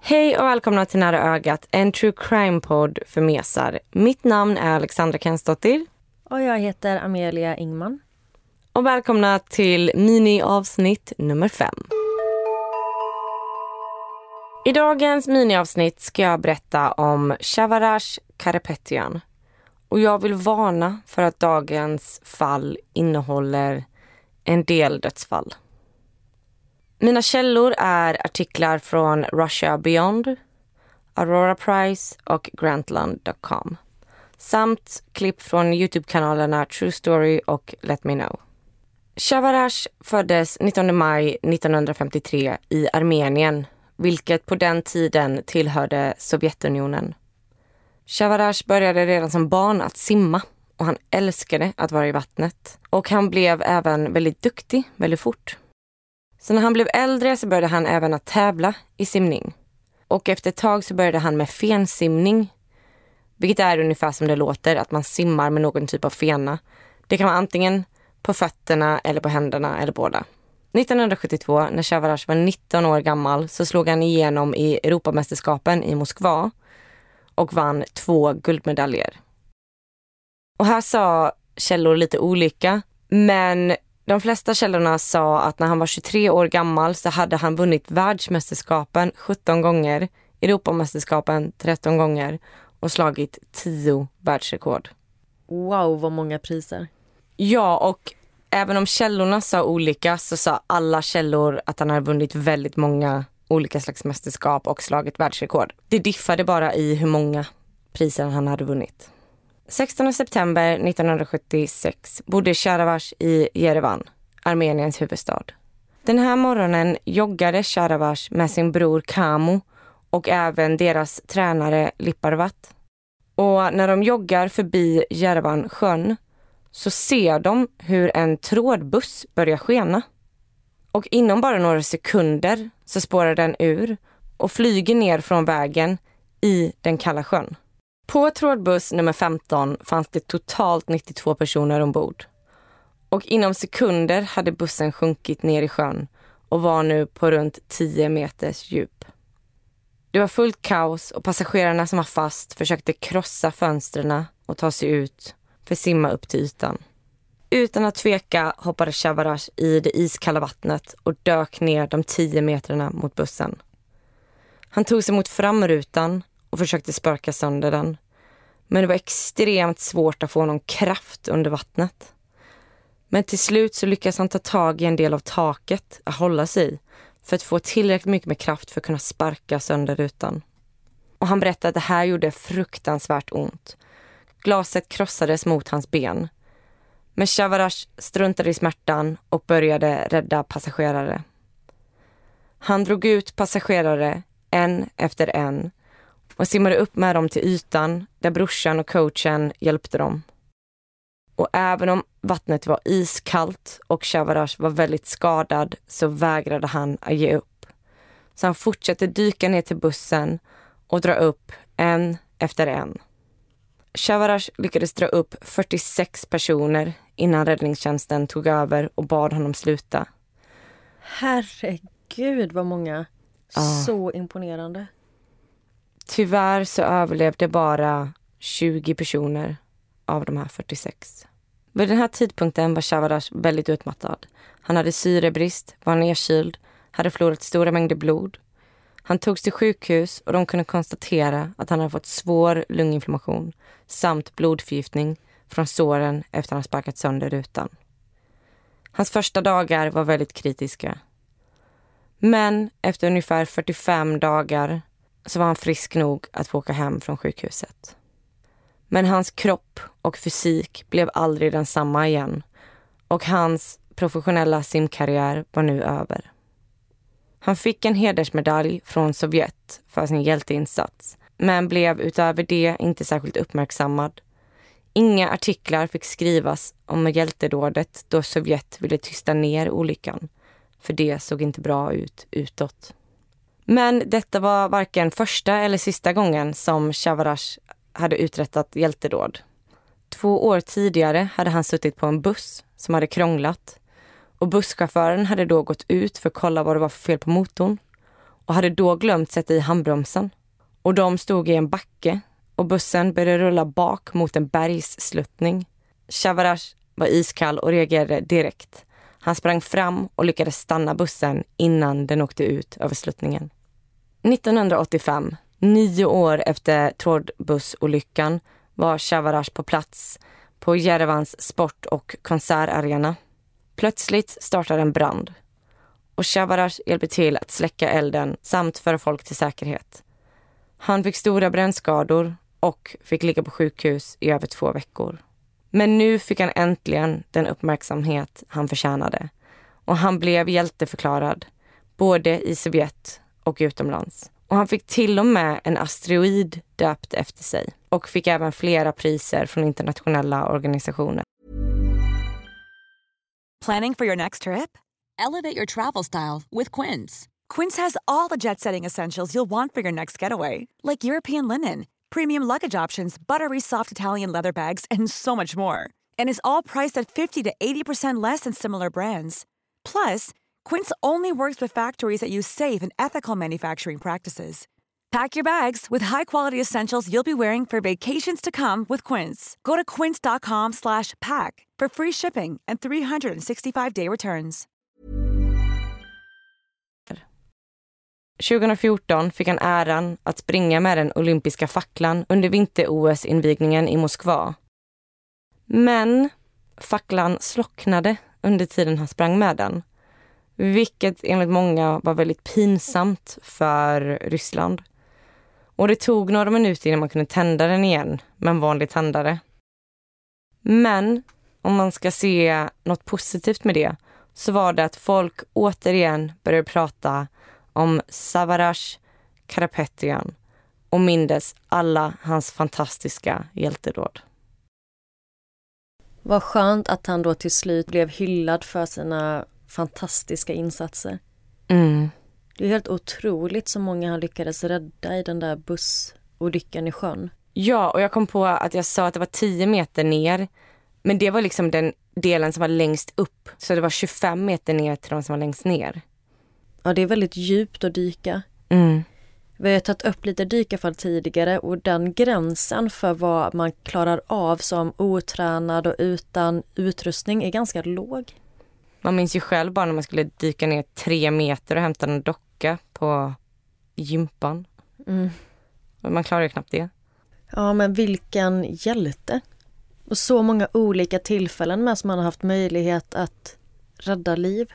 Hej och välkomna till Nära ögat, en true crime-podd för mesar. Mitt namn är Alexandra Kensdottir. Och jag heter Amelia Ingman. Och välkomna till miniavsnitt nummer fem. I dagens miniavsnitt ska jag berätta om Shavarash Karapetian. Och jag vill varna för att dagens fall innehåller en del dödsfall. Mina källor är artiklar från Russia Beyond, Aurora Prize och Grantland.com samt klipp från Youtube-kanalerna True Story och Let Me Know. Shavarash föddes 19 maj 1953 i Armenien, vilket på den tiden tillhörde Sovjetunionen. Shavarash började redan som barn att simma och han älskade att vara i vattnet. Och han blev även väldigt duktig väldigt fort. Så när han blev äldre så började han även att tävla i simning. Och efter ett tag så började han med fensimning. Vilket är ungefär som det låter, att man simmar med någon typ av fena. Det kan vara antingen på fötterna eller på händerna eller båda. 1972 när Shavarash var 19 år gammal så slog han igenom i Europamästerskapen i Moskva och vann två guldmedaljer. Och här sa källor lite olika, men de flesta källorna sa att när han var 23 år gammal så hade han vunnit världsmästerskapen 17 gånger, Europamästerskapen 13 gånger och slagit 10 världsrekord. Wow, vad många priser. Ja, och även om källorna sa olika så sa alla källor att han hade vunnit väldigt många olika slags mästerskap och slagit världsrekord. Det diffade bara i hur många priser han hade vunnit. 16 september 1976 bodde Sharavash i Jerevan, Armeniens huvudstad. Den här morgonen joggade Sharavash med sin bror Kamo och även deras tränare Liparvat. Och när de joggar förbi Jerevan sjön så ser de hur en trådbuss börjar skena. Och inom bara några sekunder så spårar den ur och flyger ner från vägen i den kalla sjön. På trådbuss nummer 15 fanns det totalt 92 personer ombord. Och inom sekunder hade bussen sjunkit ner i sjön och var nu på runt 10 meters djup. Det var fullt kaos och passagerarna som var fast försökte krossa fönstren och ta sig ut för att simma upp till ytan. Utan att tveka hoppade Shavarash i det iskalla vattnet och dök ner de 10 metrarna mot bussen. Han tog sig mot framrutan och försökte sparka sönder den. Men det var extremt svårt att få någon kraft under vattnet. Men till slut så lyckas han ta tag i en del av taket att hålla sig i för att få tillräckligt mycket med kraft för att kunna sparka sönder rutan. Och han berättade att det här gjorde fruktansvärt ont. Glaset krossades mot hans ben. Men Shavarash struntade i smärtan och började rädda passagerare. Han drog ut passagerare en efter en och simmade upp med dem till ytan där brorsan och coachen hjälpte dem. Och även om vattnet var iskallt och Shavarash var väldigt skadad så vägrade han att ge upp. Så han fortsatte dyka ner till bussen och dra upp en efter en. Shavarash lyckades dra upp 46 personer innan räddningstjänsten tog över och bad honom sluta. Herregud vad många. Ja. Så imponerande. Tyvärr så överlevde bara 20 personer av de här 46. Vid den här tidpunkten var Shavadash väldigt utmattad. Han hade syrebrist, var nedkyld, hade förlorat stora mängder blod. Han togs till sjukhus och de kunde konstatera att han hade fått svår lunginflammation samt blodförgiftning från såren efter att han sparkat sönder rutan. Hans första dagar var väldigt kritiska. Men efter ungefär 45 dagar så var han frisk nog att få åka hem från sjukhuset. Men hans kropp och fysik blev aldrig densamma igen och hans professionella simkarriär var nu över. Han fick en hedersmedalj från Sovjet för sin hjälteinsats men blev utöver det inte särskilt uppmärksammad. Inga artiklar fick skrivas om hjältedådet då Sovjet ville tysta ner olyckan för det såg inte bra ut utåt. Men detta var varken första eller sista gången som Shavarash hade uträttat hjältedåd. Två år tidigare hade han suttit på en buss som hade krånglat och busschauffören hade då gått ut för att kolla vad det var för fel på motorn och hade då glömt sätta i handbromsen. Och de stod i en backe och bussen började rulla bak mot en bergssluttning. Shavarash var iskall och reagerade direkt. Han sprang fram och lyckades stanna bussen innan den åkte ut över sluttningen. 1985, nio år efter trådbussolyckan, var Chavarash på plats på Jerevans sport och konsertarena. Plötsligt startar en brand och Chavarash hjälper till att släcka elden samt föra folk till säkerhet. Han fick stora brännskador och fick ligga på sjukhus i över två veckor. Men nu fick han äntligen den uppmärksamhet han förtjänade och han blev hjälteförklarad både i Sovjet och utomlands. Och han fick till och med en asteroid döpt efter sig och fick även flera priser från internationella organisationer. Planning for your next trip? Elevate your travel style with Quince. Quince has all the jet setting essentials you'll want for your next getaway, like European linen, premium luggage options, buttery soft Italian leather bags, and so much more. And is all priced at 50 to 80% less than similar brands. Plus, Quince only works with factories that use safe and ethical manufacturing practices. Pack your bags with high-quality essentials you'll be wearing for vacations to come with Quince. Go to quince.com/pack for free shipping and 365-day returns. 2014 fick han äran att springa med den olympiska facklan under vinter-OS-invigningen i Moskva. Men facklan slocknade under tiden han sprang med den. Vilket enligt många var väldigt pinsamt för Ryssland. Och det tog några minuter innan man kunde tända den igen med en vanlig tändare. Men om man ska se något positivt med det så var det att folk återigen började prata om Savarash Karapetian och mindes alla hans fantastiska hjältedåd. Vad skönt att han då till slut blev hyllad för sina fantastiska insatser. Mm. Det är helt otroligt så många han lyckades rädda i den där bussolyckan i sjön. Ja, och jag kom på att jag sa att det var 10 meter ner. Men det var liksom den delen som var längst upp. Så det var 25 meter ner till de som var längst ner. Ja, det är väldigt djupt att dyka. Mm. Vi har tagit upp lite dykarfall tidigare och den gränsen för vad man klarar av som otränad och utan utrustning är ganska låg. Man minns ju själv bara när man skulle dyka ner tre meter och hämta en docka på gympan. Mm. Man klarar ju knappt det. Ja, men vilken hjälte! Och så många olika tillfällen med som man har haft möjlighet att rädda liv.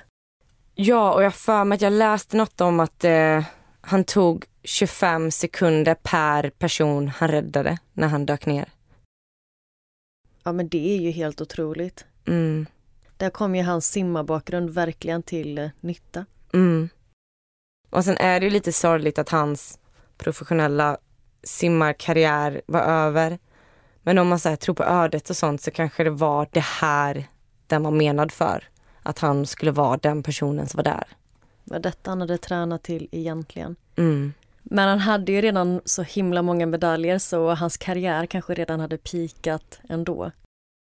Ja, och jag för mig att jag läste något om att eh, han tog 25 sekunder per person han räddade när han dök ner. Ja, men det är ju helt otroligt. Mm. Där kom ju hans simmarbakgrund verkligen till eh, nytta. Mm. Och sen är det ju lite sorgligt att hans professionella simmarkarriär var över. Men om man så här, tror på ödet och sånt så kanske det var det här den var menad för. Att han skulle vara den personen som var där. Vad detta han hade tränat till egentligen. Mm. Men han hade ju redan så himla många medaljer så hans karriär kanske redan hade pikat ändå.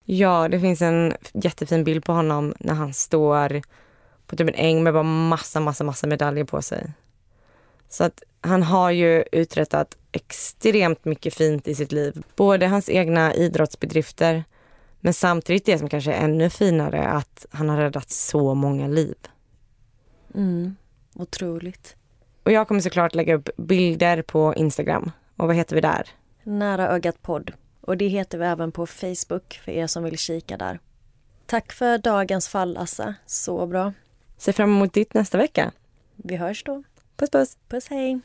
Ja, det finns en jättefin bild på honom när han står på typ en äng med bara massa, massa, massa medaljer på sig. Så att han har ju uträttat extremt mycket fint i sitt liv. Både hans egna idrottsbedrifter men samtidigt det som kanske är ännu finare att han har räddat så många liv. Mm, otroligt. Och jag kommer såklart lägga upp bilder på Instagram. Och vad heter vi där? Nära ögat podd. Och det heter vi även på Facebook för er som vill kika där. Tack för dagens fall Assa. Så bra. Se fram emot ditt nästa vecka. Vi hörs då. Puss puss! Puss hej!